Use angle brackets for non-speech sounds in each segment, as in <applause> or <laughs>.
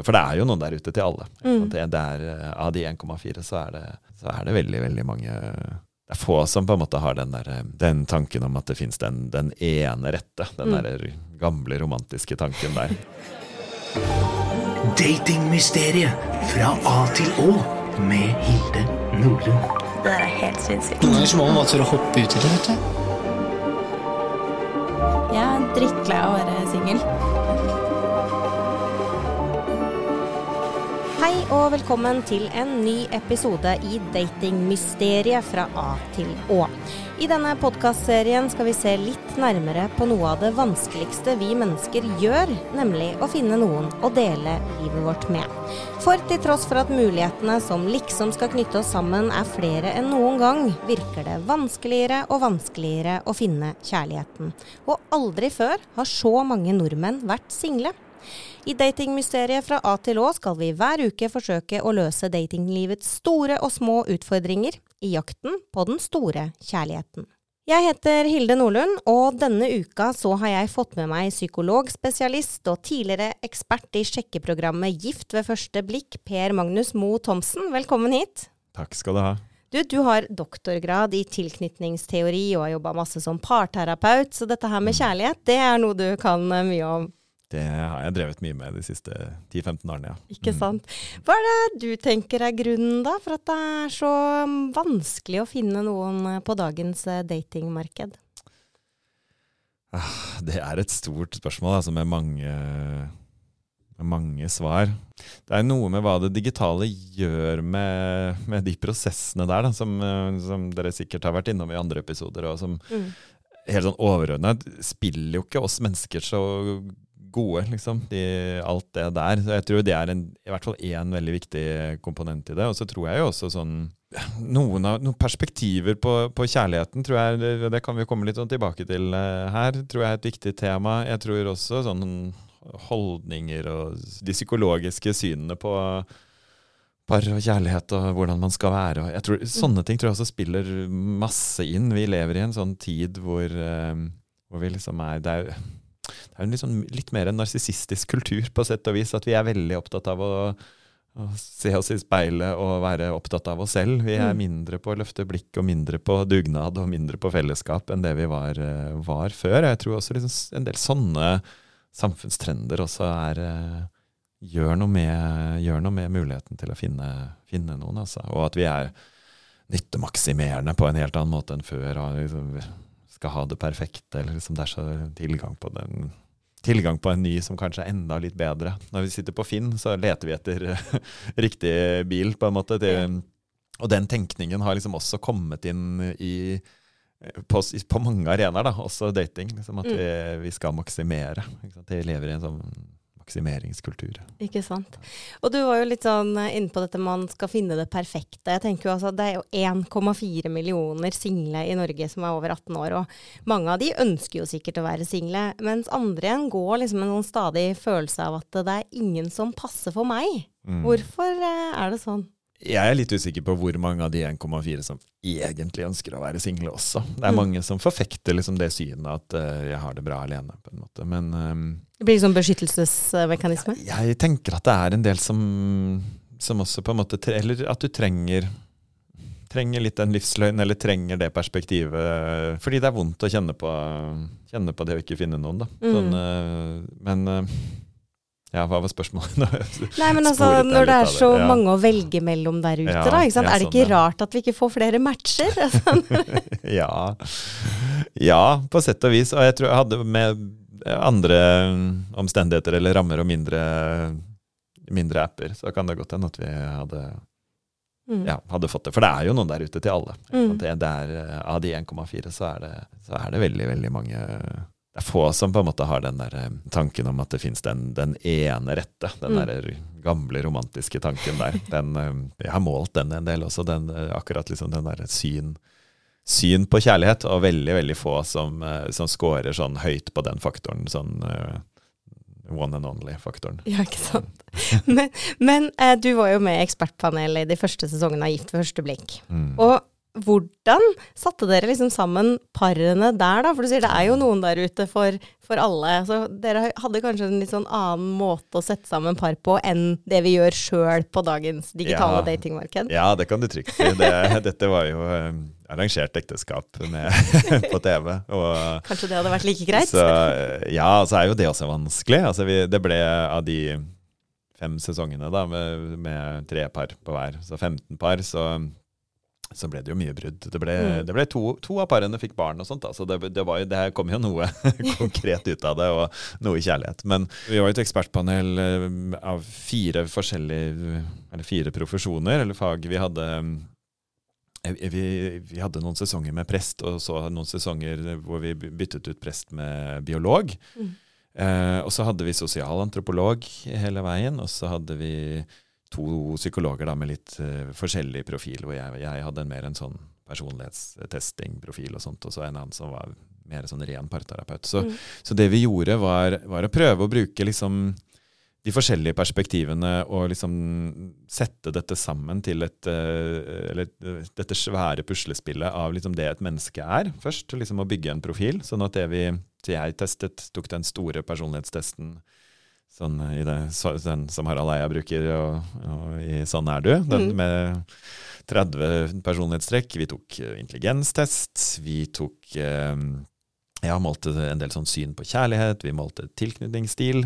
For det er jo noen der ute til alle. Mm. Det, det er, eh, av de 1,4 så, er det- så er det veldig, veldig mange Det er få som på en måte har den, der, eh, den tanken om at det fins den, den ene rette. Den Mm. der gamle romantiske tanken der. Datingmysteriet fra A til Å med Hilde Nordlund. Det der er helt sinnssykt. Noen ganger må man bare tørre å hoppe uti det, vet du. Jeg er drittlei av å være singel. Hei og velkommen til en ny episode i Datingmysteriet fra A til Å. I denne podkastserien skal vi se litt nærmere på noe av det vanskeligste vi mennesker gjør, nemlig å finne noen å dele livet vårt med. For til tross for at mulighetene som liksom skal knytte oss sammen er flere enn noen gang, virker det vanskeligere og vanskeligere å finne kjærligheten. Og aldri før har så mange nordmenn vært single. I Datingmysteriet fra A til Å skal vi hver uke forsøke å løse datinglivets store og små utfordringer i jakten på den store kjærligheten. Jeg heter Hilde Nordlund, og denne uka så har jeg fått med meg psykologspesialist og tidligere ekspert i sjekkeprogrammet Gift ved første blikk, Per Magnus Moe Thomsen. Velkommen hit. Takk skal du ha. Du, du har doktorgrad i tilknytningsteori og har jobba masse som parterapeut, så dette her med kjærlighet, det er noe du kan eh, mye om. Det har jeg drevet mye med de siste 10-15 årene, ja. Ikke sant. Hva er det du tenker er grunnen da, for at det er så mm, vanskelig å finne noen eh, på dagens eh, datingmarked? Det er et stort spørsmål altså, med, mange, med mange svar. Det er noe med hva det digitale gjør med, med de prosessene der, da, som, eh, som dere sikkert har vært innom i andre episoder, og som Mm. helt sånn overordnet spiller jo ikke oss mennesker så gode, liksom. De, alt det der. Så jeg tror det er en, i hvert fall én veldig viktig komponent i det. Og så tror jeg jo også sånn noen, av, noen perspektiver på, på kjærligheten tror jeg, det, det kan vi komme litt sånn tilbake til eh, her, tror jeg er et viktig tema. Jeg tror også sånn holdninger og de psykologiske synene på par og kjærlighet og hvordan man skal være. Og jeg tror, sånne ting tror jeg også spiller masse inn. Vi lever i en sånn tid hvor, eh, hvor vi liksom er Det er, det er en liksom litt mer en narsissistisk kultur, på sett og vis. At vi er veldig opptatt av å, å se oss i speilet og være opptatt av oss selv. Vi er Mm. mindre på å løfte blikk og mindre på dugnad og mindre på fellesskap enn det vi var, eh, var før. Jeg tror også liksom en del sånne samfunnstrender også er eh, gjør noe, med, gjør noe med muligheten til å finne, finne noen. Altså. Og at vi er nyttemaksimerende på en helt annen måte enn før. Og liksom skal ha det perfekte, eller liksom det er så tilgang på den Tilgang på en ny som kanskje er enda litt bedre. Når vi sitter på Finn, så leter vi etter <laughs> riktig bil, på en måte. Til, og den tenkningen har liksom også kommet inn i på, på mange arenaer, da, også dating. Liksom, at Mm. vi, vi skal maksimere. Vi lever i en sånn maksimeringskultur. Ikke sant. Og du var jo litt sånn eh, inne på dette man skal finne det perfekte. Jeg tenker jo altså Det er jo 1,4 millioner single i Norge som er over 18 år, og mange av de ønsker jo sikkert å være single, mens andre igjen går liksom med en sånn stadig følelse av at det er ingen som passer for meg. Mm. Hvorfor eh, er det sånn? Jeg er litt usikker på hvor mange av de 1,4 som egentlig ønsker å være single også. Det er Mm. mange som forfekter liksom det synet at uh, jeg har det bra alene, på en måte. Men um, Det blir liksom beskyttelsesmekanisme? jeg tenker at det er en del som, som også på en måte Eller at du trenger Trenger litt den livsløgn, eller trenger det perspektivet. Fordi det er vondt å kjenne på, kjenne på det å ikke finne noen, da. Mm. Sånn, eh, men eh, ja, hva var spørsmålet? <laughs> Nei, men altså, når det er så det, ja. mange å velge mellom der ute, Ja, da, ikke sant? ja, er det sånn, ikke ja. rart at vi ikke får flere matcher? <laughs> <laughs> ja. ja, på sett og vis. Og jeg tror jeg hadde med andre omstendigheter eller rammer og mindre, mindre apper, så kan det godt hende at vi hadde, Mm. ja, hadde fått det. For det er jo noen der ute til alle. Mm. Det, er, eh, av de 1,4 så, så er det veldig, veldig mange det er få som på en måte har den der eh, tanken om at det fins den, den ene rette. Den Mm. der gamle romantiske tanken der. Den, eh, jeg har målt den en del også, den, eh, akkurat liksom den der syn, syn på kjærlighet. Og veldig, veldig få som, som scorer sånn høyt på den faktoren. Sånn one and only-faktoren. Ja, ikke sant. Men, men du var jo med i Ekspertpanelet i de første sesongene av Gift ved første blikk. Mm. Og hvordan satte dere liksom sammen parene der, da? For du sier det er jo noen der ute for, for alle. Så dere hadde kanskje en litt sånn annen måte å sette sammen par på enn det vi gjør sjøl på dagens digitale Ja. datingmarked? Ja, det kan du trygt si. Det, <laughs> dette var jo eh, arrangert ekteskap med, <laughs> på TV. Og, Kanskje det hadde vært like greit? Så, eh, ja, så er jo det også vanskelig. Altså, vi, det ble av de fem sesongene da, med, med tre par på hver, så 15 par, så, så ble det jo mye brudd. Det ble, Mm. det ble to, to av parene fikk barn og sånt, da, så det, det, var, jo- det her kom jo noe <laughs> konkret ut av det, og noe kjærlighet. Men vi var jo et ekspertpanel eh, av fire forskjellige, eller fire profesjoner, eller fag. Vi hadde eh, vi, vi hadde noen sesonger med prest, og så noen sesonger hvor vi byttet ut prest med biolog. Mm. Eh, og så hadde vi sosialantropolog hele veien, og så hadde vi to psykologer da med litt uh, forskjellig profil, hvor jeg, jeg hadde en mer en sånn personlighetstesting-profil og sånt, og så en annen som var mer sånn ren parterapeut. Så, Mm. så det vi gjorde var, var å prøve å bruke liksom de forskjellige perspektivene og liksom sette dette sammen til et, eh, eller, eh, dette svære puslespillet av liksom det et menneske er, først. Liksom å bygge en profil. Sånn at det vi så jeg testet, tok den store personlighetstesten sånn i det, den som Harald Eia bruker, og, og i Sånn er du, den mm. med 30 personlighetstrekk. Vi tok eh, intelligenstest. Vi tok eh, ja, målte en del sånn syn på kjærlighet. Vi målte tilknytningsstil.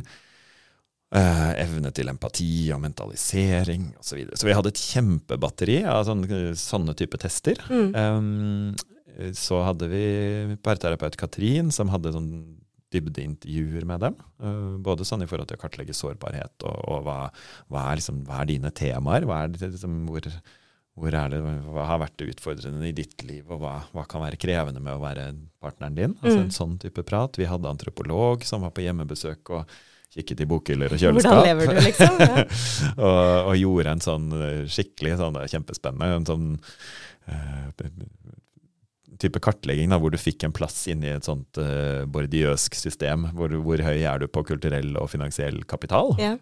Eh, evne til empati og mentalisering osv. Så, videre. så vi hadde et kjempebatteri av sånne, sånne type tester. Mm. Um, så hadde vi parterapeut Katrin, som hadde sånn dybdeintervjuer med dem. Uh, både sånn i forhold til å kartlegge sårbarhet, og, og hva, hva, er liksom, hva er dine temaer? Hva er det, liksom, hvor, hvor er det, hva har vært det utfordrende i ditt liv, og hva, hva kan være krevende med å være partneren din? Altså Mm. En sånn type prat. Vi hadde antropolog som var på hjemmebesøk og kikket i bokhyller og kjøleskap. Hvordan lever du, liksom? <laughs> Ja. og, og gjorde en sånn eh, skikkelig sånn, er kjempespennende, en sånn eh, type kartlegging da, hvor du fikk en plass inni et sånt uh, bordiøsk system. Hvor, hvor høy er du på kulturell og finansiell kapital? Ja.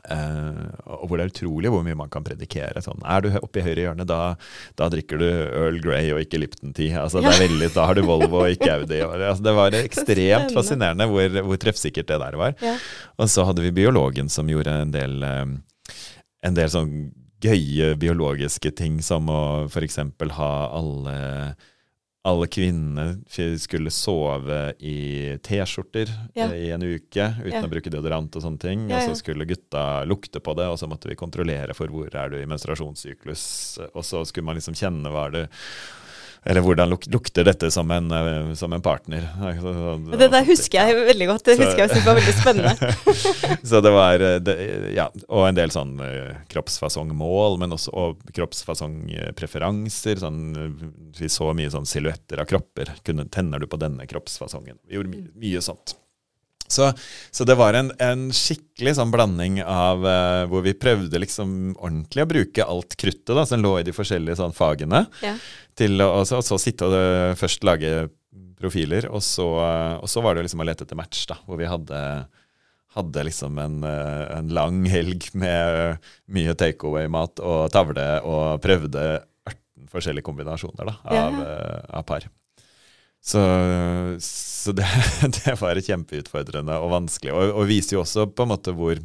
Uh, og hvor det er utrolig hvor mye man kan predikere. Sånn, er du oppe i høyre hjørne, da, da drikker du Earl Grey og ikke Lipton Tea. Altså, er <laughs> veldig, da har du Volvo og ikke Audi. Altså, det var ekstremt fascinerende hvor, hvor treffsikkert det der var. Ja. Og så hadde vi biologen som gjorde en del, eh, en del sånn gøye biologiske ting, som å f.eks. ha alle alle kvinnene skulle sove i T-skjorter Ja. eh, i en uke uten Ja. å bruke deodorant og sånne ting. Ja, Og så skulle gutta lukte på det, og så måtte vi kontrollere for hvor er du i menstruasjonssyklus. Og så skulle man liksom kjenne hva er det Eller hvordan luk lukter dette som en, eh, som en partner. <laughs> Det der husker jeg veldig godt. Det husker jeg jeg var veldig spennende. <laughs> så det var eh, det, Ja, og en del sånn eh, kroppsfasongmål, men også og kroppsfasongpreferanser. Sånn, vi så mye sånn silhuetter av kropper. Kunne, tenner du på denne kroppsfasongen? Vi gjorde my mye sånt. Så, så det var en, en skikkelig sånn blanding av uh, hvor vi prøvde liksom ordentlig å bruke alt kruttet da, som lå i de forskjellige sånn fagene, Ja. Til å og så, og så sitte og først lage profiler, og så, og så var det liksom å lete etter match, da, hvor vi hadde hadde liksom en, en lang helg med mye takeaway-mat og tavle, og prøvde 18 forskjellige kombinasjoner da, av, eh, av par. Så, så det, <laughs> det var kjempeutfordrende og vanskelig, og, og viser jo også på en måte hvor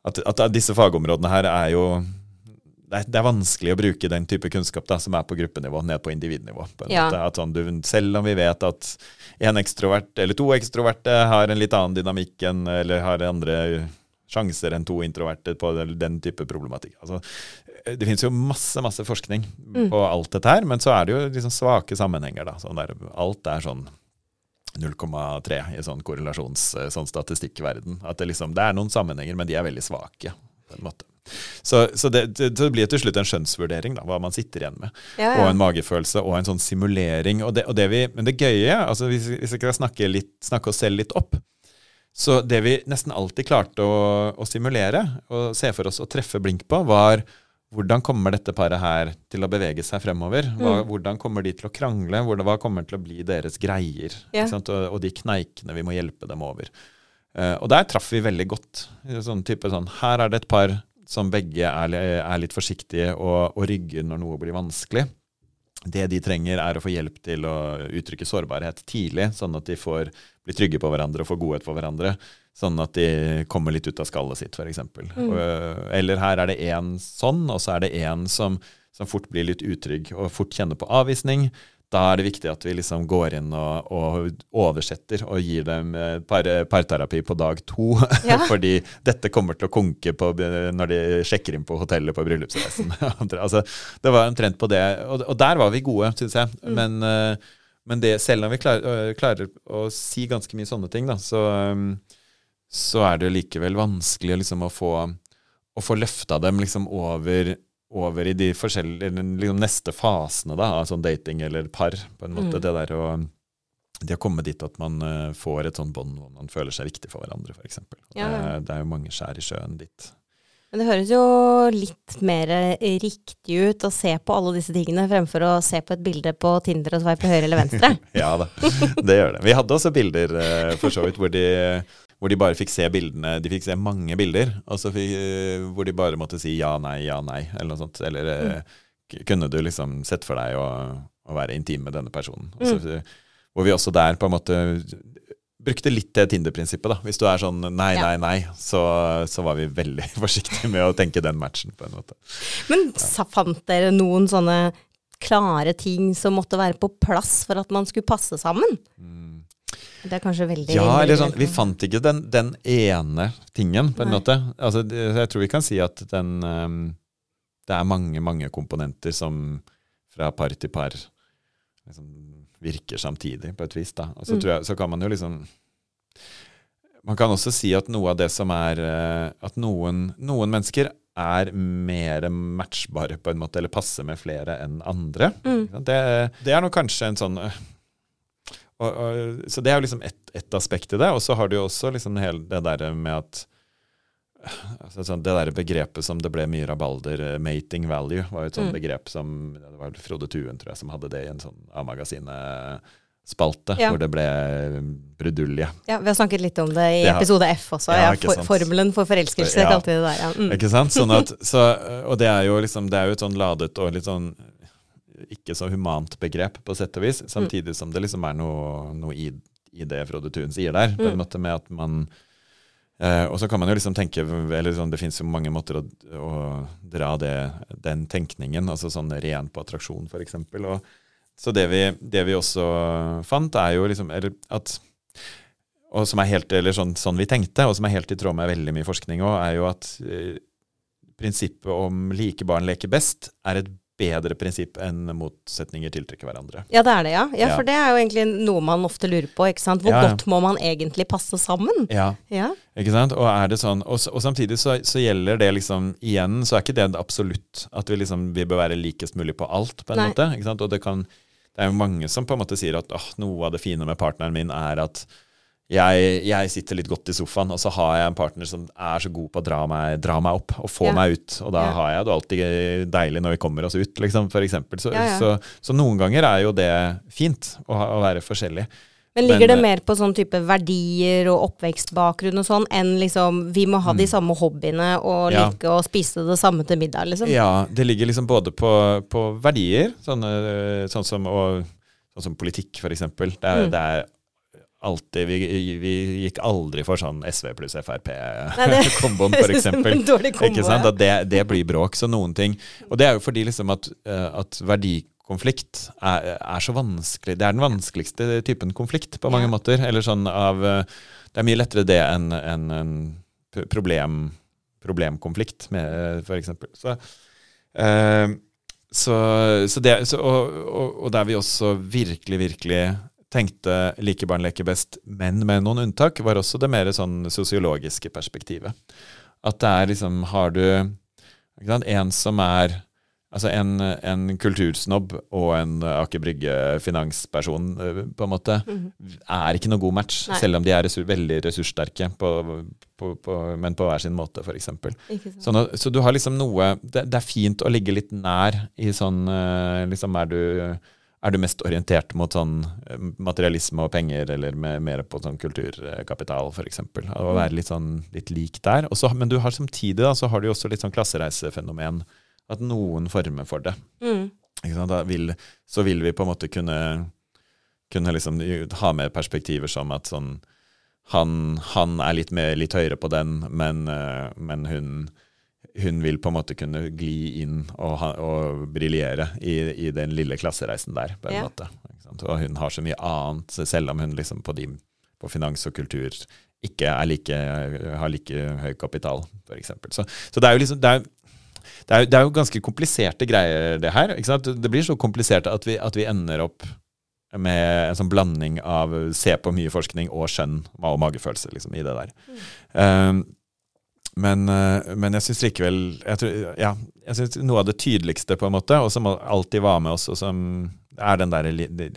at, at disse fagområdene her er jo det er, vanskelig å bruke den type kunnskap da, som er på gruppenivå, ned på individnivå. På Ja. sånn, du, selv om vi vet at en ekstrovert eller to ekstroverte har en litt annen dynamikk enn, eller har andre sjanser enn to introverte på den, den type problematikk. Altså, det finnes jo masse masse forskning Mm. på alt dette her, men så er det jo liksom svake sammenhenger. da. Sånn der, alt er sånn 0,3 i sånn korrelasjons, sånn statistikkverden. At det, liksom, det er noen sammenhenger, men de er veldig svake. på en måte. Så, så det, det, det blir til slutt en skjønnsvurdering, da, hva man sitter igjen med. Ja, Og en magefølelse og en sånn simulering. Og det, og det vi, men det gøye, altså hvis, hvis vi skal snakke, litt, snakke oss selv litt opp Så det vi nesten alltid klarte å, å simulere og se for oss å treffe blink på, var hvordan kommer dette paret her til å bevege seg fremover? Hva, Mm. Hvordan kommer de til å krangle? Hvordan, hva kommer til å bli deres greier? Ja. Og, og de kneikene vi må hjelpe dem over. Uh, og der traff vi veldig godt. Sånn type sånn, Her er det et par som begge er, er litt forsiktige og, og rygger når noe blir vanskelig. det de trenger, er å få hjelp til å uttrykke sårbarhet tidlig, sånn at de får bli trygge på hverandre og få godhet for hverandre. Sånn at de kommer litt ut av skallet sitt, f.eks. Mm. Eller her er det én sånn, og så er det én som, som fort blir litt utrygg og fort kjenner på avvisning da er det viktig at vi liksom går inn og, og oversetter og gir dem par, parterapi på dag to. <laughs> Ja. Fordi dette kommer til å konke på, når de sjekker inn på hotellet på bryllupsreisen. <laughs> altså, det var omtrent på det. Og, og der var vi gode, syns jeg. Mm. Men, uh, men det, selv om vi klarer, uh, klarer, å si ganske mye sånne ting, da, så, um, så er det likevel vanskelig liksom, å få, å få løfta dem liksom, over over i de forskjellige liksom neste fasene da, av sånn dating eller par. på en måte, mm. Det der å de har kommet dit at man uh, får et sånt bånd hvor man føler seg viktig for hverandre, f.eks. Ja, det, det er jo mange skjær i sjøen dit. Men det høres jo litt mer riktig ut å se på alle disse tingene, fremfor å se på et bilde på Tinder og sveipe høyre eller venstre. <laughs> ja da, det gjør det. Vi hadde også bilder uh, for så vidt hvor de hvor de bare fikk se bildene De fikk se mange bilder, fikk, eh, hvor de bare måtte si ja, nei, ja, nei, eller noe sånt. Eller eh, mm. kunne du liksom sett for deg å, å være intim med denne personen? Mm. Hvor vi også der på en måte brukte litt det Tinder-prinsippet. da. Hvis du er sånn nei, nei, nei, så, så, var vi veldig <laughs> forsiktige med å tenke den matchen. på en måte. Men ja. fant dere noen sånne klare ting som måtte være på plass for at man skulle passe sammen? Mm. Det er kanskje veldig Ja, eller sånn, vi fant ikke den, den ene tingen, på en Nei. måte. Altså, jeg tror vi kan si at den um, Det er mange, mange komponenter som fra par til par liksom, virker samtidig, på et vis. da. Og så, mm. jeg, så kan man jo liksom Man kan også si at noe av det som er uh, At noen, noen mennesker er mer matchbare, på en måte, eller passer med flere enn andre. Mm. Det, det, er nå kanskje en sånn uh, og, og, så det er jo liksom ett et aspekt i det. Og så har du jo også liksom hele det der med at altså sånn, Det der begrepet som det ble mye rabalder, uh, 'mating value', var jo et sånt mm. begrep som Det var Frode Tuen, tror jeg, som hadde det i en sånn A-magasinet-spalte, ja. hvor det ble brudulje. Ja, vi har snakket litt om det i det har, episode F også. Ja, for, formelen for forelskelse, ja, kalte vi det der. Mm. Ikke sant? Sånn at, så, og det er jo liksom, det er jo et sånn ladet og litt sånn ikke så humant begrep, på sett og vis, samtidig som det liksom er noe, noe i, i, det Frode Thun sier der. på en mm. måte med at man eh, Og så kan man jo liksom tenke eller sånn, Det fins jo mange måter å, å dra det, den tenkningen, altså sånn ren på attraksjon, f.eks. Så det vi, det vi også fant, er jo liksom eller at og som er helt, eller sånn, sånn, vi tenkte, og som er helt i tråd med veldig mye forskning òg, er jo at eh, prinsippet om like barn leker best er et bedre prinsipp enn motsetninger tiltrekker hverandre. Ja, det er det, ja. ja. For det er jo egentlig noe man ofte lurer på. ikke sant? Hvor ja. godt må man egentlig passe sammen? Ja, ja. ikke sant? Og er det sånn, og, og samtidig så, så, gjelder det liksom Igjen så er ikke det absolutt at vi liksom vi bør være likest mulig på alt, på en Nei. måte. ikke sant? Og det kan det er jo mange som på en måte sier at åh, noe av det fine med partneren min er at jeg, jeg, sitter litt godt i sofaen, og så har jeg en partner som er så god på å dra meg, dra meg opp og få ja. meg ut. Og da ja. har jeg det alltid deilig når vi kommer oss ut, liksom, for eksempel. Så, ja, så, så, noen ganger er jo det fint å, å være forskjellig. Men ligger Men, det eh, mer på sånn type verdier og oppvekstbakgrunn og sånn, enn liksom vi må ha de mm. samme hobbyene og like å spise det samme til middag, liksom? Ja, det ligger liksom både på, på verdier, sånne, sånn, som, og, sånn som politikk, for eksempel. Det er, mm. det er alltid vi, vi, gikk aldri for sånn SV pluss Frp-komboen, <laughs> f.eks. <laughs> Sant? At det, det, blir bråk. Så noen ting Og det er jo fordi liksom at, eh, at verdikonflikt er, er, så vanskelig Det er den vanskeligste typen konflikt på mange ja. måter. Eller sånn av eh, Det er mye lettere det enn en, en problem, problemkonflikt, med, eksempel. Så, uh, så, så, det, så og, og, og der vi også virkelig, virkelig tenkte like barn leker best, men med noen unntak, var også det mer sånn sosiologiske perspektivet. At det er liksom Har du sant, en som er Altså en, en kultursnobb og en Aker Brygge-finansperson, eh, på en måte, mm -hmm. er ikke noe god match. Nei. Selv om de er resur veldig ressurssterke, på, på, på, men på hver sin måte, f.eks. Sånn så du har liksom noe det, det, er fint å ligge litt nær i sånn eh, liksom Er du er du mest orientert mot sånn eh, materialisme og penger, eller med, mer på sånn kulturkapital, f.eks.? Å mm. være litt sånn litt lik der. Også, men du har samtidig da, så har du også litt sånn klassereisefenomen. At noen former for det. Mm. vil, så vil vi på en måte kunne, kunne liksom ha med perspektiver som at sånn han, han er litt, mer, litt høyere på den, men, eh, men hun, hun vil på en måte kunne gli inn og, og briljere i, i den lille klassereisen der, på en Ja. måte. Og hun har så mye annet, selv om hun liksom på, de, på finans og kultur ikke er like, har like høy kapital, f.eks. Så, så det er jo liksom det er, det, er, det er jo ganske kompliserte greier, det her. Ikke sant? Det blir så komplisert at vi, at vi ender opp med en sånn blanding av se på mye forskning og skjønn og magefølelse liksom, i det der. Um, men, eh, men jeg syns likevel jeg tror, ja, jeg synes Noe av det tydeligste, på en måte, og som alltid var med oss, og som er den derre li, li-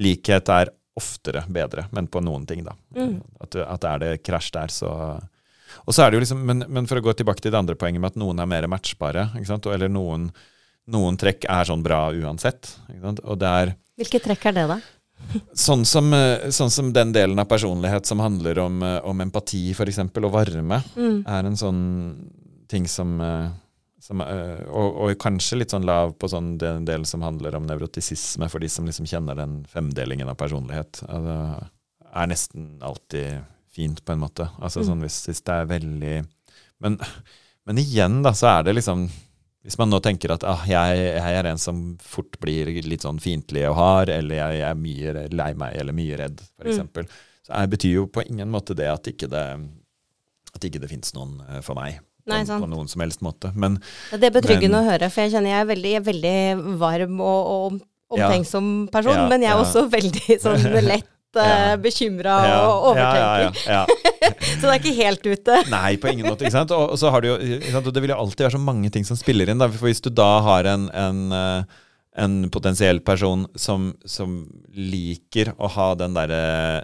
Likhet er oftere bedre, men på noen ting, da. Mm. At, at er det krasj der, så Og så er det jo liksom men, men for å gå tilbake til det andre poenget med at noen er mer matchbare? Eller noen, noen trekk er sånn bra uansett. Og det er Hvilke trekk er det, da? Sånn som, eh, sånn som den delen av personlighet som handler om, eh, om empati, f.eks., og varme, Mm. er en sånn ting som, eh, som og, og kanskje litt sånn lav på sånn den delen som handler om nevrotisisme, for de som liksom kjenner den femdelingen av personlighet. Altså, er nesten alltid fint, på en måte. Altså Mm. sånn hvis, hvis det er veldig men, men igjen, da, så er det liksom hvis man nå tenker at ah, jeg, jeg er en som fort blir litt sånn fiendtlig og hard, eller jeg, jeg er mye lei meg eller mye redd, f.eks., Mm. så jeg betyr jo på ingen måte det at ikke det, at ikke det fins noen eh, for meg. Nei, på, på noen som helst måte. Men Ja, Det er betryggende Men- å høre, for jeg kjenner jeg er veldig, jeg er veldig varm og, og Ja. omtenksom person, Ja, men jeg er også veldig <laughs> sånn lett <laughs> Ja. uh, bekymra og overtenker. Ja, ja, ja. <laughs> Så det er ikke helt ute. <laughs> Nei, på ingen måte. ikke sant? Og, så har du jo, og det vil jo alltid være så mange ting som spiller inn. Da. For hvis du da har en, en, eh, en potensiell person som, som liker å ha den, der,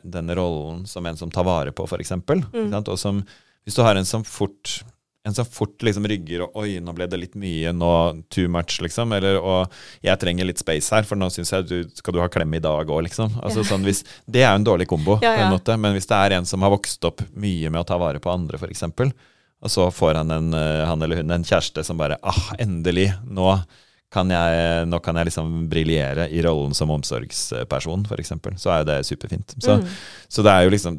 den rollen som en som tar vare på, f.eks., Mm. og som Hvis du har en som fort en som fort liksom rygger og 'oi, nå ble det litt mye, nå too much', liksom. Eller og 'jeg trenger litt space her, for nå syns jeg du skal du ha klem i dag òg', liksom. Altså, sånn, hvis, det er jo en dårlig kombo, Ja, på en måte. Men hvis det er en som har vokst opp mye med å ta vare på andre, f.eks., og så får han, en, eh, han eller hun en kjæreste som bare 'ah, endelig, nå'. Kan jeg, nå kan jeg liksom briljere i rollen som omsorgsperson, f.eks. Så er jo det superfint. Så, Mm. så det er jo liksom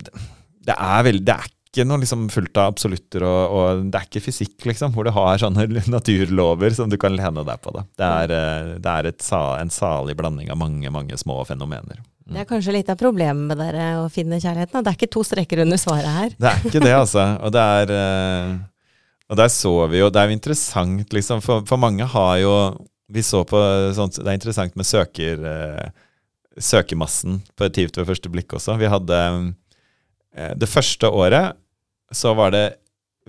Det er, veldig, det er ikke noe liksom fullt av absolutter, og, og det er ikke fysikk, liksom, hvor du har sånne <laughs> naturlover som du kan lene deg på. Da. Det er, eh, det er et, en salig blanding av mange, mange små fenomener. Det er kanskje litt av problemet med dere å finne kjærligheten. Det er ikke to streker under svaret her. Det er ikke det, altså. Og det er eh, Og der så vi jo Det er jo interessant, liksom. For, for mange har jo Vi så på sånt Det er interessant med søker eh, søkermassen på et TIVT ved første blikk også. Vi hadde Det første året så var det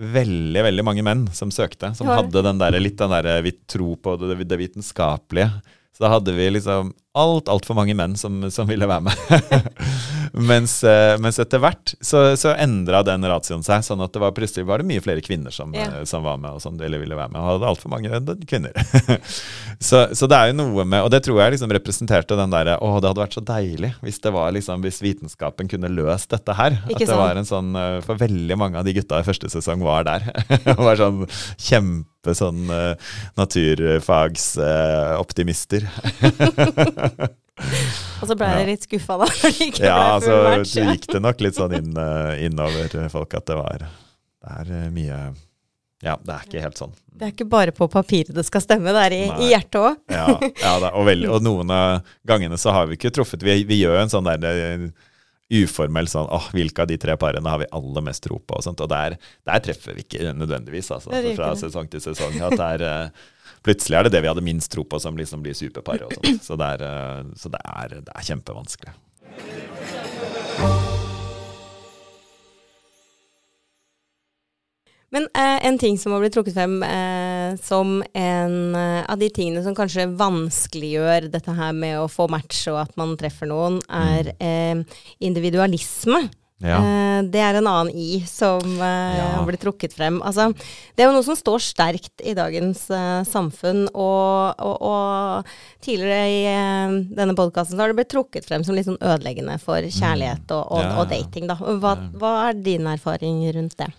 veldig, veldig mange menn som søkte. Som hadde den der, litt den derre vi tror på det, det vitenskapelige. Så da hadde vi liksom alt, altfor mange menn som, som ville være med. <laughs> mens, eh, mens etter hvert så, så endra den ratioen seg, sånn at det var plutselig var det mye flere kvinner som, eh, som var med, og som ville, ville være med. Og hadde altfor mange kvinner. <laughs> så, så det er jo noe med Og det tror jeg liksom representerte den derre Å, det hadde vært så deilig hvis det var liksom Hvis vitenskapen kunne løst dette her. Ikke at det sant? var en sånn eh, For veldig mange av de gutta i første sesong var der. <laughs> og var sånn kjempe sånn uh, naturfagsoptimister. <laughs> Og så ble Ja. jeg litt skuffa da. <laughs> ja, altså så gikk det nok litt sånn inn, eh, innover folk at det var Det er eh, mye Ja, det er ikke helt sånn. Det er ikke bare på papiret det skal stemme, det er i, i hjertet òg. Ja, ja da, og, veldig, og <laughs> noen av gangene så har vi ikke truffet Vi, vi gjør en sånn der eh, uformell sånn åh, hvilke av de tre parene har vi aller mest tro på? Og, sånt, og der, der treffer vi ikke nødvendigvis, altså, er fra sesong til sesong. At det er, plutselig er det det vi hadde minst tro på, som liksom blir superpar. Og sånt. Så, det er, eh, så det, er, det er kjempevanskelig. Men eh, en ting som har blitt trukket frem eh, som en eh, av de tingene som kanskje vanskeliggjør dette her med å få match og at man treffer noen, er eh, individualisme. Ja. Eh, det er en annen i som eh, Ja. blitt trukket frem. Altså, det er jo noe som står sterkt i dagens eh, samfunn, og, og, og tidligere i eh, denne podkasten har det blitt trukket frem som litt sånn ødeleggende for kjærlighet og, og, Mm. Ja, og dating. Da. Hva, hva er din erfaring rundt det?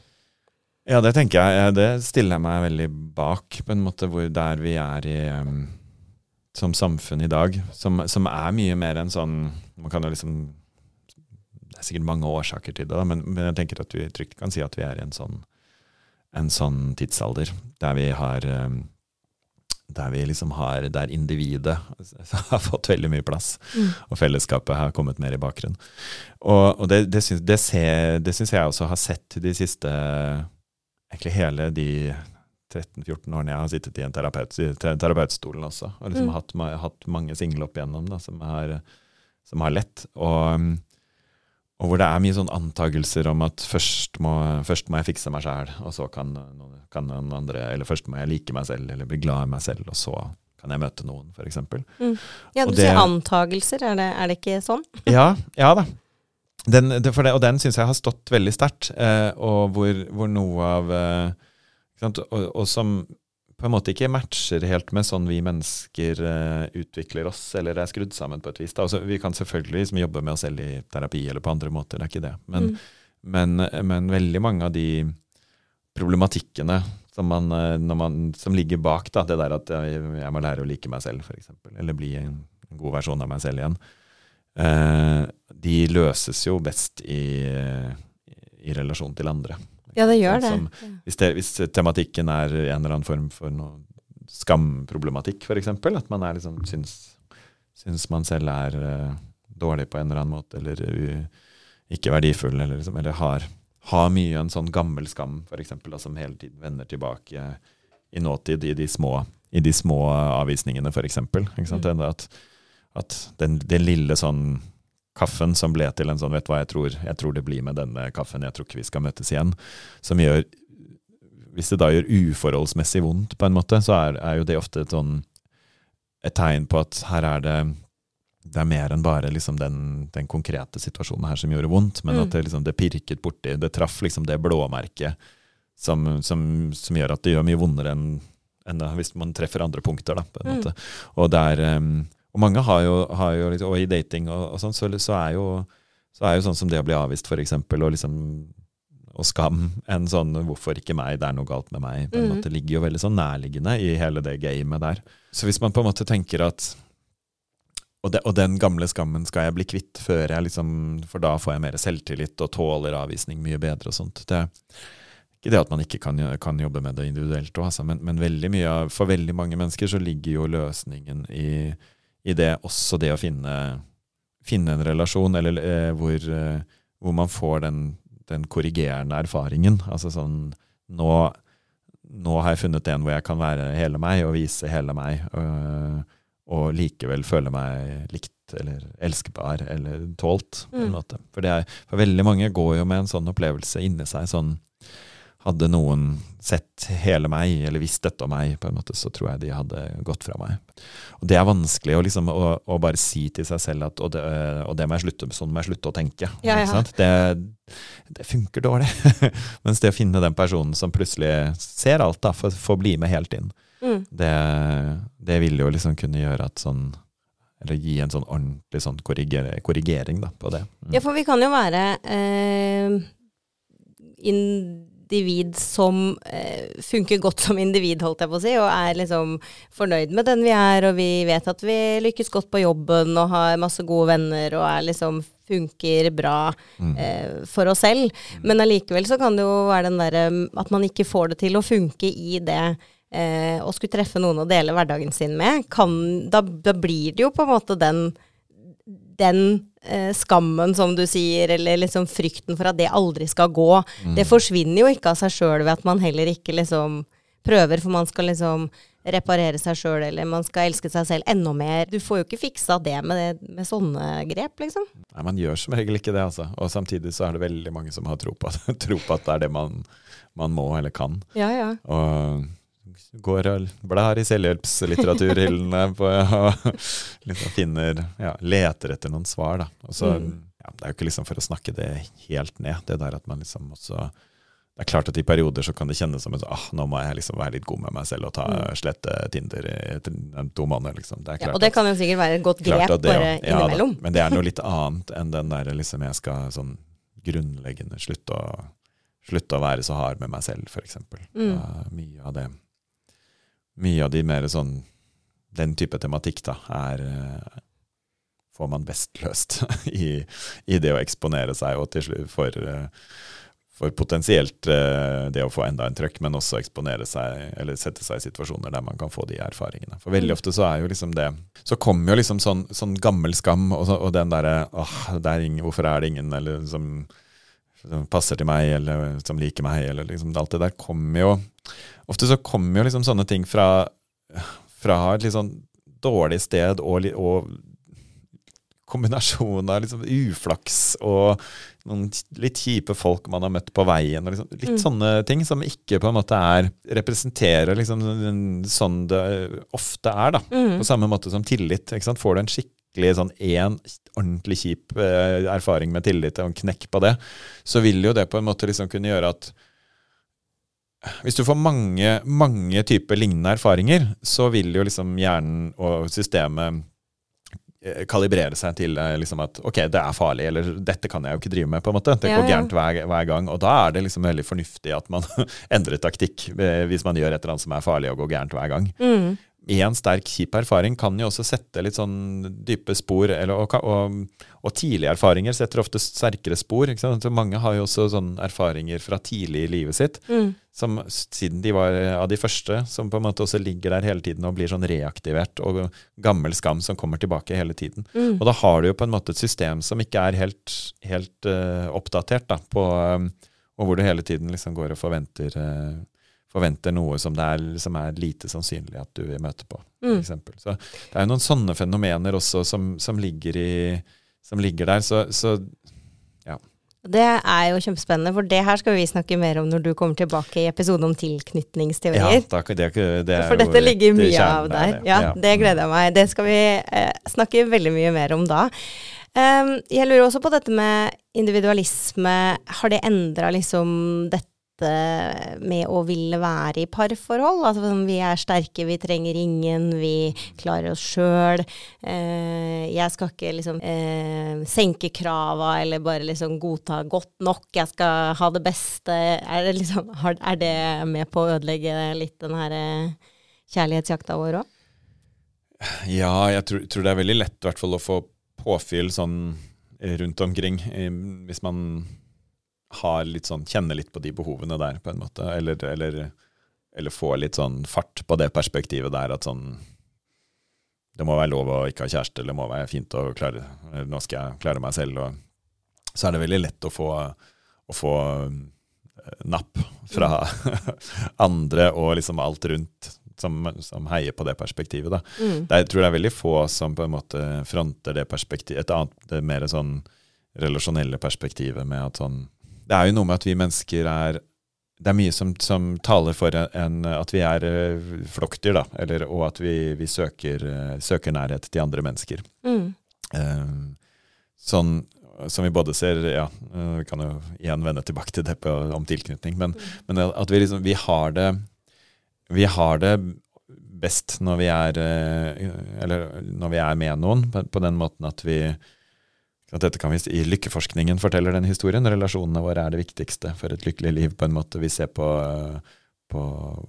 Ja, det tenker jeg. Det stiller jeg meg veldig bak, på en måte hvor der vi er i um, som samfunn i dag, som, som er mye mer enn sånn Man kan jo liksom er sikkert mange årsaker til det, da, men, men jeg tenker at vi trygt kan si at vi er i en sånn, en sånn tidsalder der vi har eh, der vi liksom har, der individet <laughs> har fått veldig mye plass, Mm. og fellesskapet har kommet mer i bakgrunnen. Og, og det, det, syns, det, ser- det syns jeg også har sett de siste Egentlig hele de 13-14 årene jeg har sittet i en terapeut, terapeutstolen også, og liksom Mm. hatt, hatt mange single opp igjennom da, som, har, som har lett. Og, um, og hvor det er mye sånn antagelser om at først må, først må jeg fikse meg sjæl, og så kan kan noen andre Eller først må jeg like meg selv, eller bli glad i meg selv, og så kan jeg møte noen, f.eks. Ja, du det- sier antagelser, er det, er det ikke sånn? <laughs> Ja, ja da. Den, det, for det, og den syns jeg har stått veldig sterkt, eh, og hvor, hvor noe av eh? Og, og som på en måte ikke matcher helt med sånn vi mennesker uh, utvikler oss, eller er skrudd sammen på et vis. Altså, vi kan selvfølgelig liksom, jobbe med oss selv i terapi eller på andre måter, det er ikke det. Men, Mm. men, men veldig mange av de problematikkene som, man, eh, man, som ligger bak da, det der at jeg, jeg må lære å like meg selv, f.eks., eller bli en, en god versjon av meg selv igjen, uh, de løses jo best i, i relasjon til andre. Ja, det gjør det. Som, hvis, det, hvis tematikken er en eller annen form for noe skamproblematikk, f.eks., at man er liksom, syns, syns man selv er uh, dårlig på en eller annen måte, eller uh, ikke verdifull, eller, liksom, eller har, har mye en sånn gammel skam, f.eks., som hele tiden vender tilbake i nåtid i de små, i de små avvisningene, f.eks. Mm. At, at den, den lille sånn kaffen som ble til en sånn Vet du hva, jeg tror, jeg tror det blir med denne kaffen, jeg tror ikke vi skal møtes igjen. Som gjør Hvis det da gjør uforholdsmessig vondt, på en måte, så er, er jo det ofte et sånn et tegn på at her er det det er mer enn bare liksom den, den konkrete situasjonen her som gjorde vondt, men Mm. at det, liksom, det pirket borti, det traff liksom det blåmerket som, som, som gjør at det gjør mye vondere enn enn hvis man treffer andre punkter. Da, Mm. Og, er, um, og mange har jo, har jo liksom, og i dating og, og sånn, så, så, er jo, så er jo sånn som det å bli avvist, for eksempel, og liksom og skam, en sånn 'hvorfor ikke meg', det er noe galt med meg, på en mm. måte ligger jo veldig sånn nærliggende i hele det gamet der. Så hvis man på en måte tenker at og, de, og den gamle skammen skal jeg bli kvitt før jeg liksom For da får jeg mer selvtillit og tåler avvisning mye bedre og sånt. Det er ikke det at man ikke kan, kan jobbe med det individuelt òg, altså, men, men veldig mye for veldig mange mennesker så ligger jo løsningen i, i det også det å finne, finne en relasjon eller, eh, hvor, eh, hvor man får den, den korrigerende erfaringen. Altså sånn nå, nå har jeg funnet en hvor jeg kan være hele meg og vise hele meg. øh, og likevel føle meg likt eller elskbar eller tålt. Mm. For, det er, for veldig mange går jo med en sånn opplevelse inni seg. sånn Hadde noen sett hele meg, eller visst dette om meg, på en måte, så tror jeg de hadde gått fra meg. Og Det er vanskelig å, liksom, å, å bare si til seg selv at og det, og det må jeg slutte, sånn må jeg slutte å tenke. Ja, ja. Det, det funker dårlig. <laughs> Mens det å finne den personen som plutselig ser alt, da, får, får bli med helt inn, Mm. det, det vil jo liksom kunne gjøre at sånn Eller gi en sånn ordentlig sånn korriger, korrigering da, på det. Mm. Ja, for vi kan jo være eh, individ som eh, funker godt som individ, holdt jeg på å si, og er liksom fornøyd med den vi er, og vi vet at vi lykkes godt på jobben og har masse gode venner og er liksom funker bra Mm. eh, for oss selv. Men allikevel så kan det jo være den derre at man ikke får det til å funke i det eh, å skulle treffe noen å dele hverdagen sin med. Kan, da, da blir det jo på en måte den den eh, skammen, som du sier, eller liksom frykten for at det aldri skal gå, Mm. det forsvinner jo ikke av seg sjøl ved at man heller ikke liksom prøver, for man skal liksom reparere seg sjøl, eller man skal elske seg selv enda mer. Du får jo ikke fiksa det med, det, med sånne grep, liksom. Nei, man gjør som regel ikke det, altså. Og samtidig så er det veldig mange som har tro på, at- <laughs> tro på at det er det man, man må eller kan. Ja, ja. Og går og blar i selvhjelpslitteraturhyllene <laughs> og liksom finner ja, Leter etter noen svar, da. Og så, Mm. ja, det er jo ikke liksom for å snakke det helt ned, det der at man liksom også det er klart at i perioder så kan det kjennes som at ah, nå må jeg liksom være litt god med meg selv og ta slette Tinder i to måneder. liksom. Det Mm. ja og det kan jo sikkert være et godt grep det, bare ja. Ja. Men det er noe litt <laughs> annet enn den der liksom jeg skal sånn grunnleggende slutte å, slutte å være så hard med meg selv, f.eks. Mm. Mye av det Mye av de mer sånn den type tematikk da, er eh, får man best løst <laughs> i, i, det å eksponere seg og til slutt for, eh, for potensielt eh, det å få enda en trøkk, men også eksponere seg, eller sette seg i situasjoner der man kan få de erfaringene. For veldig mm. ofte så er jo liksom det Så kommer jo liksom sånn, sånn gammel skam og, så, og den derre åh, er ingen, hvorfor er det ingen eller som, som, passer til meg, eller som liker meg, eller liksom alt det der kommer jo Ofte så kommer jo liksom sånne ting fra, fra et litt sånn dårlig sted og, og kombinasjon av liksom uflaks og noen litt kjipe folk man har møtt på veien. Liksom, litt mm. sånne ting som ikke på en måte er representerer liksom sånn det ofte er. da, mm. På samme måte som tillit. Får du en skikkelig sånn én ordentlig kjip eh, erfaring med tillit og en knekk på det, så vil jo det på en måte liksom kunne gjøre at hvis du får mange, mange typer lignende erfaringer, så vil jo liksom hjernen og systemet Eh, kalibrere seg til eh, liksom at ok, det er farlig, eller dette kan jeg jo ikke drive med. på en måte. Det går ja, ja. gærent hver, hver, gang. Og da er det liksom veldig fornuftig at man <laughs> endrer taktikk eh, hvis man gjør et eller annet som er farlig og går gærent hver gang. Mm én sterk, kjip erfaring kan jo også sette litt sånn dype spor. Eller, og, og, og, tidlige erfaringer setter ofte sterkere spor. mange har jo også sånne erfaringer fra tidlig i livet sitt, mm. som siden de var av de første, som på en måte også ligger der hele tiden og blir sånn reaktivert, og gammel skam som kommer tilbake hele tiden. Mm. Og da har du jo på en måte et system som ikke er helt, helt uh, oppdatert, da, på, um, og hvor du hele tiden liksom går og forventer uh, forventer noe som, det er, som er lite sannsynlig at du vil møte på. For mm. Så det er jo noen sånne fenomener også som, som, ligger, i, som ligger, der. Så, så, ja. Det er jo kjempespennende, for det her skal vi snakke mer om når du kommer tilbake i episoden om tilknytningsteorier. Ja, takk, det, det for dette ligger mye av der. Ja, ja, Det gleder jeg meg. Det skal vi eh, snakke veldig mye mer om da. Um, jeg lurer også på dette med individualisme. Har det endra liksom dette med å ville være i parforhold. Altså vi er sterke, vi trenger ingen, vi klarer oss sjøl. Eh, jeg skal ikke liksom eh, senke krava eller bare liksom godta godt nok. Jeg skal ha det beste. Er det, liksom, er det med på å ødelegge litt den her eh, kjærlighetsjakta vår òg? Ja, jeg tror, tror, det er veldig lett hvert fall å få påfyll sånn rundt omkring. Hvis man litt sånn, kjenne litt på de behovene der, på en måte. Eller, eller, eller, få litt sånn fart på det perspektivet der at sånn Det må være lov å ikke ha kjæreste, eller det må være fint å klare Nå skal jeg klare meg selv. Og, så er det veldig lett å få, å få eh, napp fra <laughs> andre og liksom alt rundt som, som, heier på det perspektivet. Da. Mm. Det, jeg tror det er veldig få som på en måte fronter det perspektivet, et annet, det mer sånn relasjonelle perspektivet med at sånn det er jo noe med at vi mennesker er Det er mye som, som taler for en, at vi er uh, flokkdyr, da. Eller, og at vi, vi søker, uh, søker, nærhet til andre mennesker. Mm. Uh, sånn som vi både ser ja, Vi kan jo igjen vende tilbake til det på, om tilknytning. Men, mm. men at vi, liksom, vi, har det, vi har det best når vi er Eller når vi er med noen, på, på den måten at vi at dette kan vi, I lykkeforskningen forteller den historien. Relasjonene våre er det viktigste for et lykkelig liv. på en måte. Vi ser på, på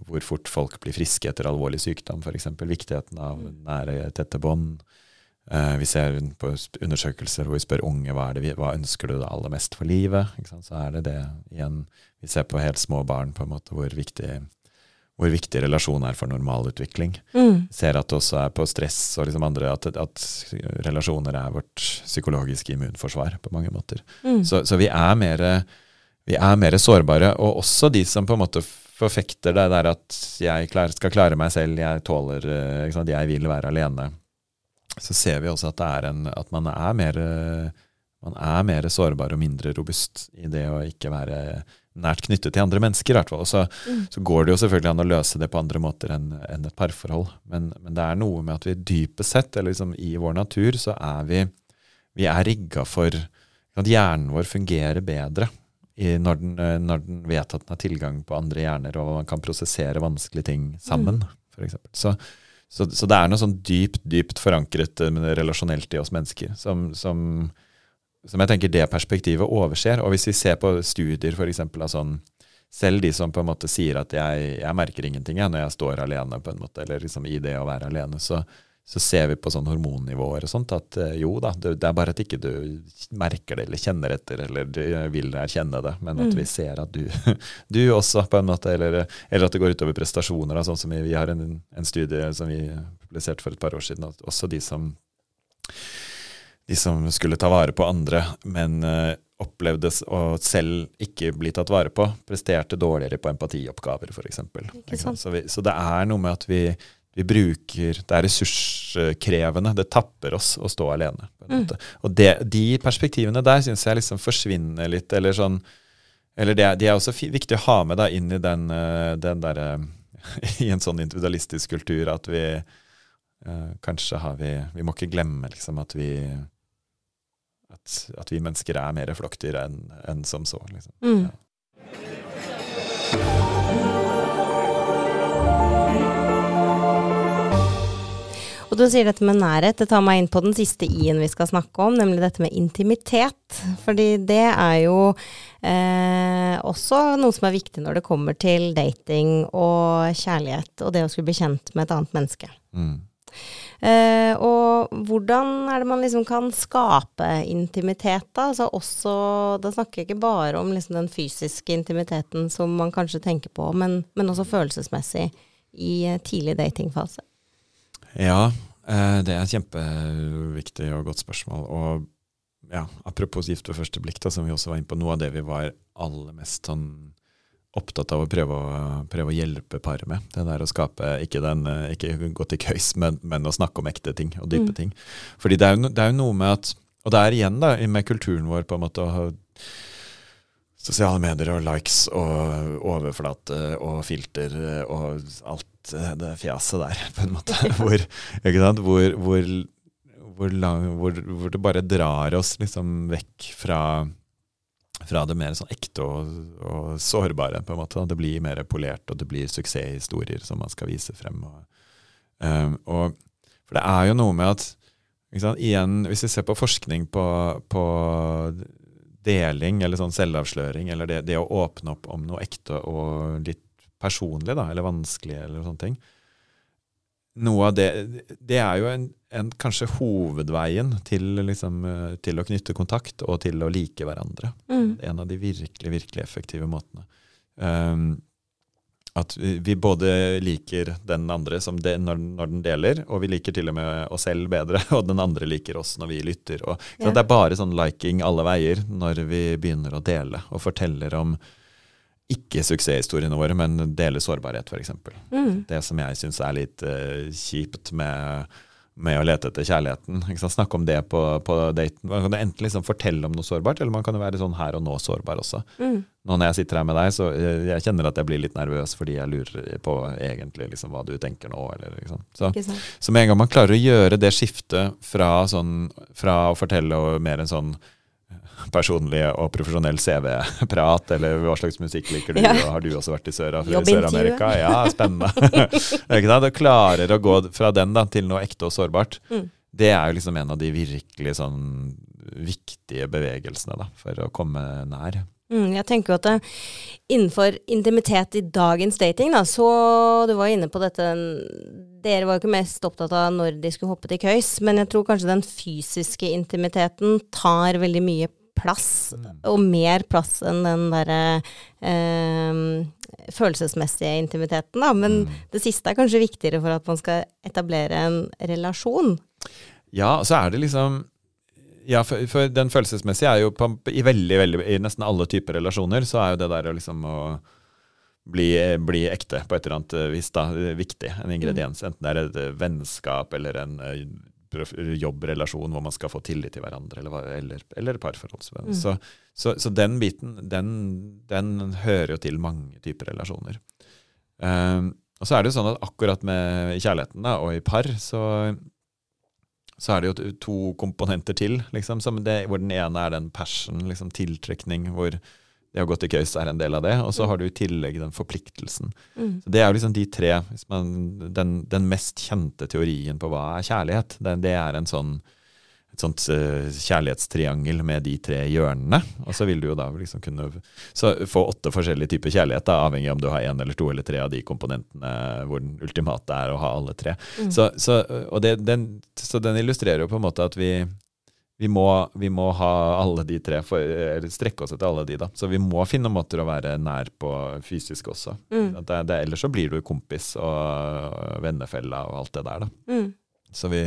hvor fort folk blir friske etter alvorlig sykdom, f.eks. Viktigheten av nære, tette bånd. Uh, vi ser på undersøkelser hvor vi spør unge hva, det, hva ønsker du aller mest for livet. Så er det det igjen. Vi ser på helt små barn på en måte hvor viktig hvor viktig relasjon er for normalutvikling. Mm. Ser at det også er på stress og liksom andre at, at, relasjoner er vårt psykologiske immunforsvar på mange måter. Mm. Så, så, vi er mer vi er mer sårbare. Og også de som på en måte forfekter det der at jeg klar, skal klare meg selv, jeg tåler Jeg vil være alene. Så ser vi også at, en, at man, er mer, man er mer sårbar og mindre robust i det å ikke være nært knyttet til andre mennesker. i hvert fall. Og så, mm. så, går det jo selvfølgelig an å løse det på andre måter enn, en et parforhold. Men, men, det er noe med at vi dypest sett, eller liksom i vår natur, så er vi, vi er rigga for at hjernen vår fungerer bedre i, når, den, når, den, vet at den har tilgang på andre hjerner, og man kan prosessere vanskelige ting sammen. Mm. For så, så, så, det er noe sånn dypt, dypt forankret eh, relasjonelt i oss mennesker som, som som jeg tenker det perspektivet overser. Og hvis vi ser på studier eksempel, av sånn selv de som på en måte sier at jeg, jeg merker ingenting jeg, når jeg står alene, på en måte, eller liksom i det å være alene, så, så ser vi på sånn hormonnivåer og sånt at eh, jo da, det, det er bare at ikke du merker det eller kjenner etter eller du vil erkjenne det, men at Mm. vi ser at du, <laughs> du også, på en måte, eller, eller at det går utover prestasjoner. Da, sånn som vi, vi har en, en studie som vi publiserte for et par år siden, at også de som de som skulle ta vare på andre, men eh, opplevde å selv ikke bli tatt vare på, presterte dårligere på empatioppgaver, f.eks. Så, vi, så det er noe med at vi, vi bruker Det er ressurskrevende. Det tapper oss å stå alene. Mm. Og det, de perspektivene der syns jeg liksom forsvinner litt, eller sånn eller det, de er også viktig å ha med da inn i den, eh, den derre <laughs> I en sånn individualistisk kultur at vi eh, Kanskje har vi Vi må ikke glemme liksom at vi at, at vi mennesker er mer flokkdyr enn en som så. Liksom. Mm. Ja. Og du sier dette med nærhet. Det tar meg inn på den siste i-en vi skal snakke om, nemlig dette med intimitet. Fordi det er jo eh, også noe som er viktig når det kommer til dating og kjærlighet, og det å skulle bli kjent med et annet menneske. Mm. Eh, og hvordan er det man liksom kan skape intimitet, da? Altså også, da snakker jeg ikke bare om liksom den fysiske intimiteten som man kanskje tenker på, men, men også følelsesmessig i tidlig datingfase. Ja, eh, det er et kjempeviktig og godt spørsmål. Og ja, apropos gift ved første blikk, da, som vi også var inne på, noe av det vi var aller mest sånn opptatt av å prøve å, prøve å hjelpe paret med. Det der å skape, ikke, den, ikke gå til køys, men, men å snakke om ekte ting og dype Mm. ting. Fordi det er, jo, det er jo noe med at Og det er igjen da, med kulturen vår på en måte å ha sosiale medier og likes og overflate og filter og alt det fjaset der, på en måte. <laughs> Hvor? Hvor, hvor, lang, hvor det bare drar oss liksom vekk fra, fra det mer sånn ekte og, og sårbare, på en måte. Det blir mer polert, og det blir suksesshistorier som man skal vise frem. Og, um, og, for det er jo noe med at sant? Igjen, hvis vi ser på forskning på, på deling eller sånn selvavsløring, eller det, det å åpne opp om noe ekte og litt personlig, da, eller vanskelig, eller sånne ting. Noe av det Det er jo en, en kanskje hovedveien til, liksom, eh, til å knytte kontakt og til å like hverandre. Mm. En av de virkelig, virkelig effektive måtene. Um, at vi, både liker den andre som det, når, når den deler, og vi liker til og med oss selv bedre, <laughs> og den andre liker oss når vi lytter. Og, så Ja. Det er bare sånn liking alle veier når vi begynner å dele og forteller om ikke suksesshistoriene våre, men dele sårbarhet, f.eks. Mm. Det som jeg syns er litt uh, kjipt med, med å lete etter kjærligheten. Snakke om det på, på daten. Man kan enten liksom fortelle om noe sårbart, eller man kan jo være sånn her og nå sårbar også. Mm. Nå når jeg sitter her med deg, så eh, jeg kjenner at jeg blir litt nervøs fordi jeg lurer på egentlig liksom hva du tenker nå. Eller, liksom. så, så med en gang man klarer å gjøre det skiftet fra, sånn, fra å fortelle og mer en sånn personlig og profesjonell CV-prat, eller hva slags musikk liker du, Ja. og har du også vært i Sør-Amerika? Sør-Amerika? ja, spennende. <laughs> du klarer å gå fra den da, til noe ekte og sårbart. Mm. Det er jo liksom en av de virkelig sånn viktige bevegelsene da, for å komme nær. Mm, jeg tenker jo at det, innenfor intimitet i dagens dating, da, så du var inne på dette Dere var jo ikke mest opptatt av når de skulle hoppe til køys, men jeg tror kanskje den fysiske intimiteten tar veldig mye plass, og mer plass enn den derre eh, følelsesmessige intimiteten, da. Men Mm. det siste er kanskje viktigere for at man skal etablere en relasjon. Ja, så er det liksom Ja, for, for den følelsesmessige er jo på, i veldig, veldig I nesten alle typer relasjoner så er jo det der liksom å bli, bli ekte på et eller annet vis da, viktig. En ingrediens. Enten det er et vennskap eller en jobbrelasjon hvor man skal få tillit til hverandre, eller, eller, eller parforhold. Mm. så, så, så den biten, den, den hører jo til mange typer relasjoner. Um, og så er det jo sånn at akkurat med kjærligheten da, og i par, så så er det jo to- komponenter til, liksom, som det, hvor den ene er den passion, liksom tiltrekning, hvor det å gå til køys er en del av det, og så har du i tillegg den forpliktelsen. Mm. Så Det er jo liksom de tre, man, den, den mest kjente teorien på hva er kjærlighet, det, det er en sånn et sånt uh, kjærlighetstriangel med de tre hjørnene. Og så vil du jo da liksom kunne så få åtte forskjellige typer kjærlighet, da, avhengig av om du har én eller to eller tre av de komponentene hvor den ultimate er å ha alle tre. Så, så, og det, den, så den illustrerer jo på en måte at vi, vi må, vi må ha alle de tre, for, eller strekke oss etter alle de, da. Så vi må finne måter å være nær på fysisk også. Mm. Det, det, ellers så blir du kompis og vennefella og alt det der, da. Mm. Så vi,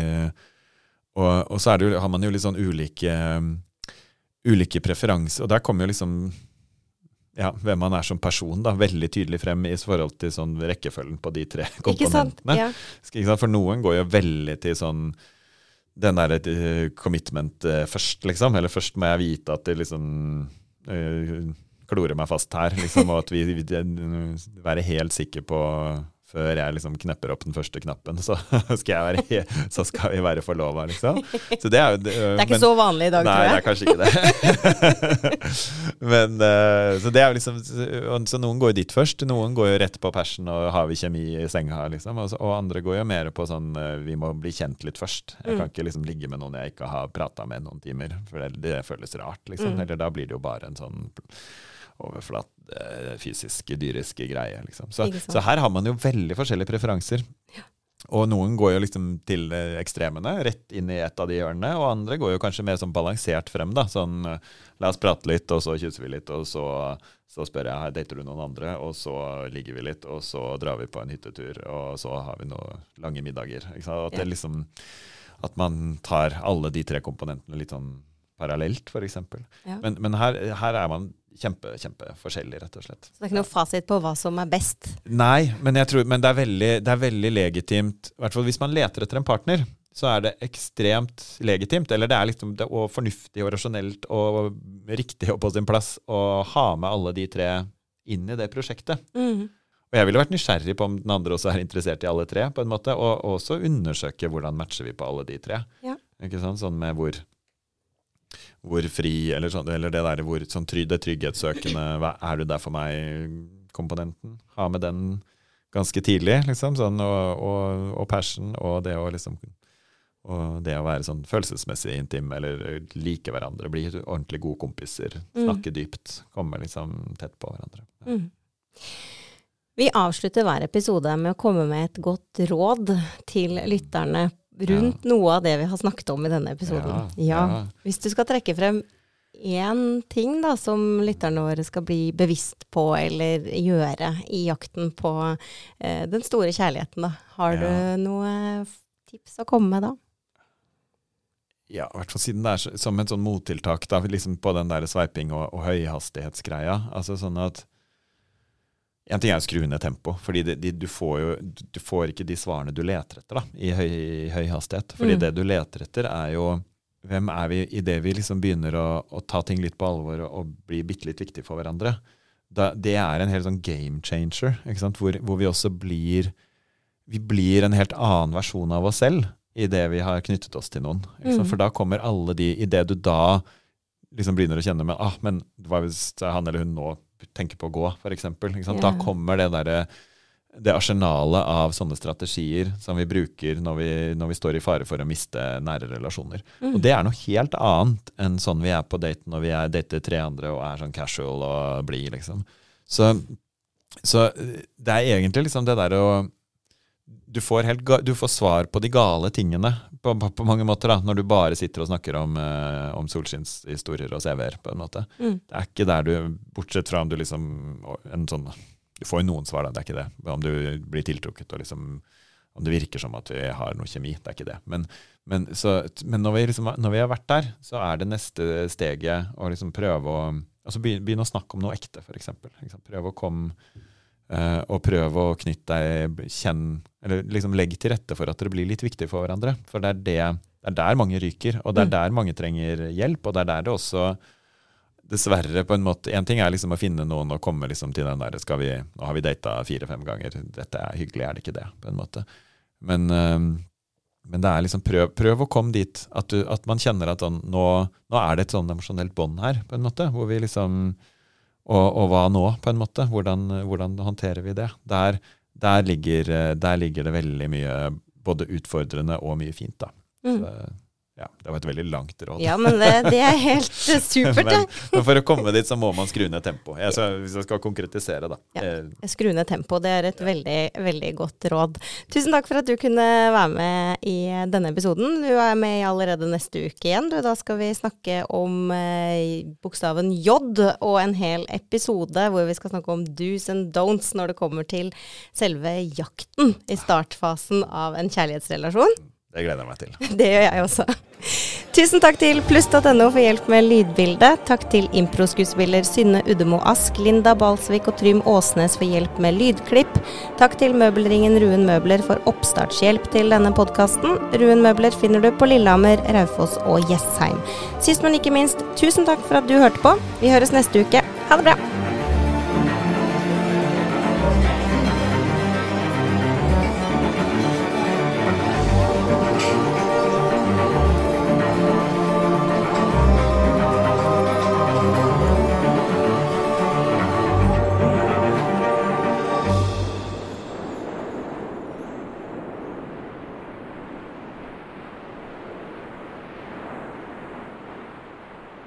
og, og så jo, har man jo litt sånn ulike, ulike preferanser, og der kommer jo liksom ja, hvem man er som person, da, veldig tydelig frem i forhold til sånn rekkefølgen på de tre Ikke sant? komponentene. Ja. Ikke sant? For noen går jo veldig til sånn den derre uh, commitment uh, først, liksom. Eller først må jeg vite at det liksom uh, klorer meg fast her, liksom. Og at vi, vi være helt sikker på før jeg liksom knepper opp den første knappen, så <laughs> skal, jeg være, så skal vi være forlova, liksom. Så det er jo Det er ikke men- så vanlig i dag, Nei, tror det er kanskje ikke det. <laughs> Men eh, Så det er jo liksom Så noen går dit først. Noen går jo rett på persen og har vi kjemi i senga, liksom. Og, og andre går jo mer på sånn eh, vi må bli kjent litt først. Jeg Mm. kan ikke liksom ligge med noen jeg ikke har prata med noen timer, for det, det føles rart, liksom. Mm. Eller da blir det jo bare en sånn overflat, fysiske, dyriske greier. liksom. Så, så her har man jo veldig forskjellige preferanser. Og noen går jo liksom til eh, ekstremene, rett inn i et av de hjørnene. Og andre går jo kanskje mer sånn balansert frem. da, sånn eh, La oss prate litt, og så kysser vi litt, og så, så spør jeg her dater du noen andre, og så ligger vi litt, og så drar vi på en hyttetur, og så har vi noen lange middager. At, Ja. liksom, at man tar alle de tre komponentene litt sånn parallelt, f.eks. Ja. Men, men her, her er man kjempe, kjempeforskjellig, rett og slett. Så det er ikke noe fasit på hva som er best. Nei, men, jeg tror, men det, er veldig, det er veldig legitimt, i hvert fall hvis man leter etter en partner, så er det ekstremt legitimt, eller det er liksom det, og fornuftig og rasjonelt og riktig og på sin plass å ha med alle de tre inn i det prosjektet. Mm. Og jeg ville vært nysgjerrig på om den andre også er interessert i alle tre, på en måte, og også undersøke hvordan matcher vi på alle de tre. Ja. Ikke sant? Sånn med hvor, hvor fri, eller, sånn, eller det der hvor sånn det trygghetssøkende, hva, er du der for meg-komponenten? Ha med den ganske tidlig, liksom, sånn, og, og, og passion, og det å liksom og det å være sånn følelsesmessig intim, eller like hverandre, bli ordentlig gode kompiser, snakke dypt, komme liksom tett på hverandre. Mm. Vi avslutter hver episode med å komme med et godt råd til lytterne rundt noe av det vi har snakket om i denne episoden. Ja, ja. Hvis du skal trekke frem én ting da, som lytterne våre skal bli bevisst på eller gjøre i jakten på eh, den store kjærligheten, da. Har Ja. du noe tips å komme med da? Ja, i hvert fall siden det er som et sånn mottiltak da, liksom på den der sveiping og, og høyhastighetsgreia. Altså sånn at En ting er å skru ned tempo, fordi du, får du får ikke de svarene du leter etter da, i høy, i høy hastighet. Fordi Mm. det du leter etter, er jo hvem er vi idet vi liksom begynner å, å ta ting litt på alvor og, og bli bitte litt viktig for hverandre. Da, det er en helt sånn game changer? Hvor, hvor vi også blir Vi blir en helt annen versjon av oss selv idet vi har knyttet oss til noen. Mm. For da kommer alle de Idet du da liksom begynner å kjenne med ah, men hva hvis han eller hun nå tenker på å gå, f.eks. Yeah. Da kommer det derre det arsenalet av sånne strategier som vi bruker når vi, når vi står i fare for å miste nære relasjoner. Mm. Og det er noe helt annet enn sånn vi er på date når vi er dater tre andre og er sånn casual og blid, liksom. Så, så eh, det er egentlig liksom det der å du får, helt, du får svar på de gale tingene på, på, på mange måter, da, når du bare sitter og snakker om, eh, om solskinnshistorier og CV-er, på en måte. Mm. Det er ikke der du, bortsett fra om du liksom en sånn, Du får jo noen svar, da, det er ikke det. Om du blir tiltrukket og liksom om det virker som at vi har noe kjemi. Det er ikke det. Men, men, så, men når, vi liksom, når vi har vært der, så er det neste steget å liksom prøve å altså begynne, begynne å snakke om noe ekte, f.eks. Prøve å komme eh, og prøve å knytte deg kjenn, Eller liksom legge til rette for at dere blir litt viktige for hverandre. For det er, det, det er der mange ryker, og det er Mm. der mange trenger hjelp. Og det er der det også dessverre på en måte En ting er liksom å finne noen og komme liksom til den der skal vi, Nå har vi data fire-fem ganger, dette er hyggelig, er det ikke det? på en måte. Men, uh, men det er liksom prøv, prøv å komme dit at, du, at man kjenner at sånn, nå, nå er det et sånn emosjonelt bånd her, på en måte. Hvor vi liksom og, og hva nå, på en måte? Hvordan, hvordan håndterer vi det? Der, der, ligger, der ligger det veldig mye både utfordrende og mye fint, da. Mm. Så, Ja, det var et veldig langt råd. Ja, men det, det er helt <laughs> supert, det. men, for å komme dit, så må man skru ned tempoet. Jeg, hvis jeg skal konkretisere, da. Ja. Eh, Skru ned tempoet, det er et veldig, veldig godt råd. Tusen takk for at du kunne være med i denne episoden. Du er med allerede neste uke igjen. Du, da skal vi snakke om eh, bokstaven J og en hel episode hvor vi skal snakke om do's and don'ts når det kommer til selve jakten i startfasen av en kjærlighetsrelasjon. Det gleder jeg meg til. <laughs> Det gjør jeg også. Tusen takk til pluss.no for hjelp med lydbildet. Takk til improskuespiller Synne Uddemo Ask, Linda Balsvik og Trym Åsnes for hjelp med lydklipp. Takk til møbelringen Ruen Møbler for oppstartshjelp til denne podkasten. Ruen Møbler finner du på Lillehammer, Raufoss og Jessheim. Sist, men ikke minst, tusen takk for at du hørte på. Vi høres neste uke. Ha det bra!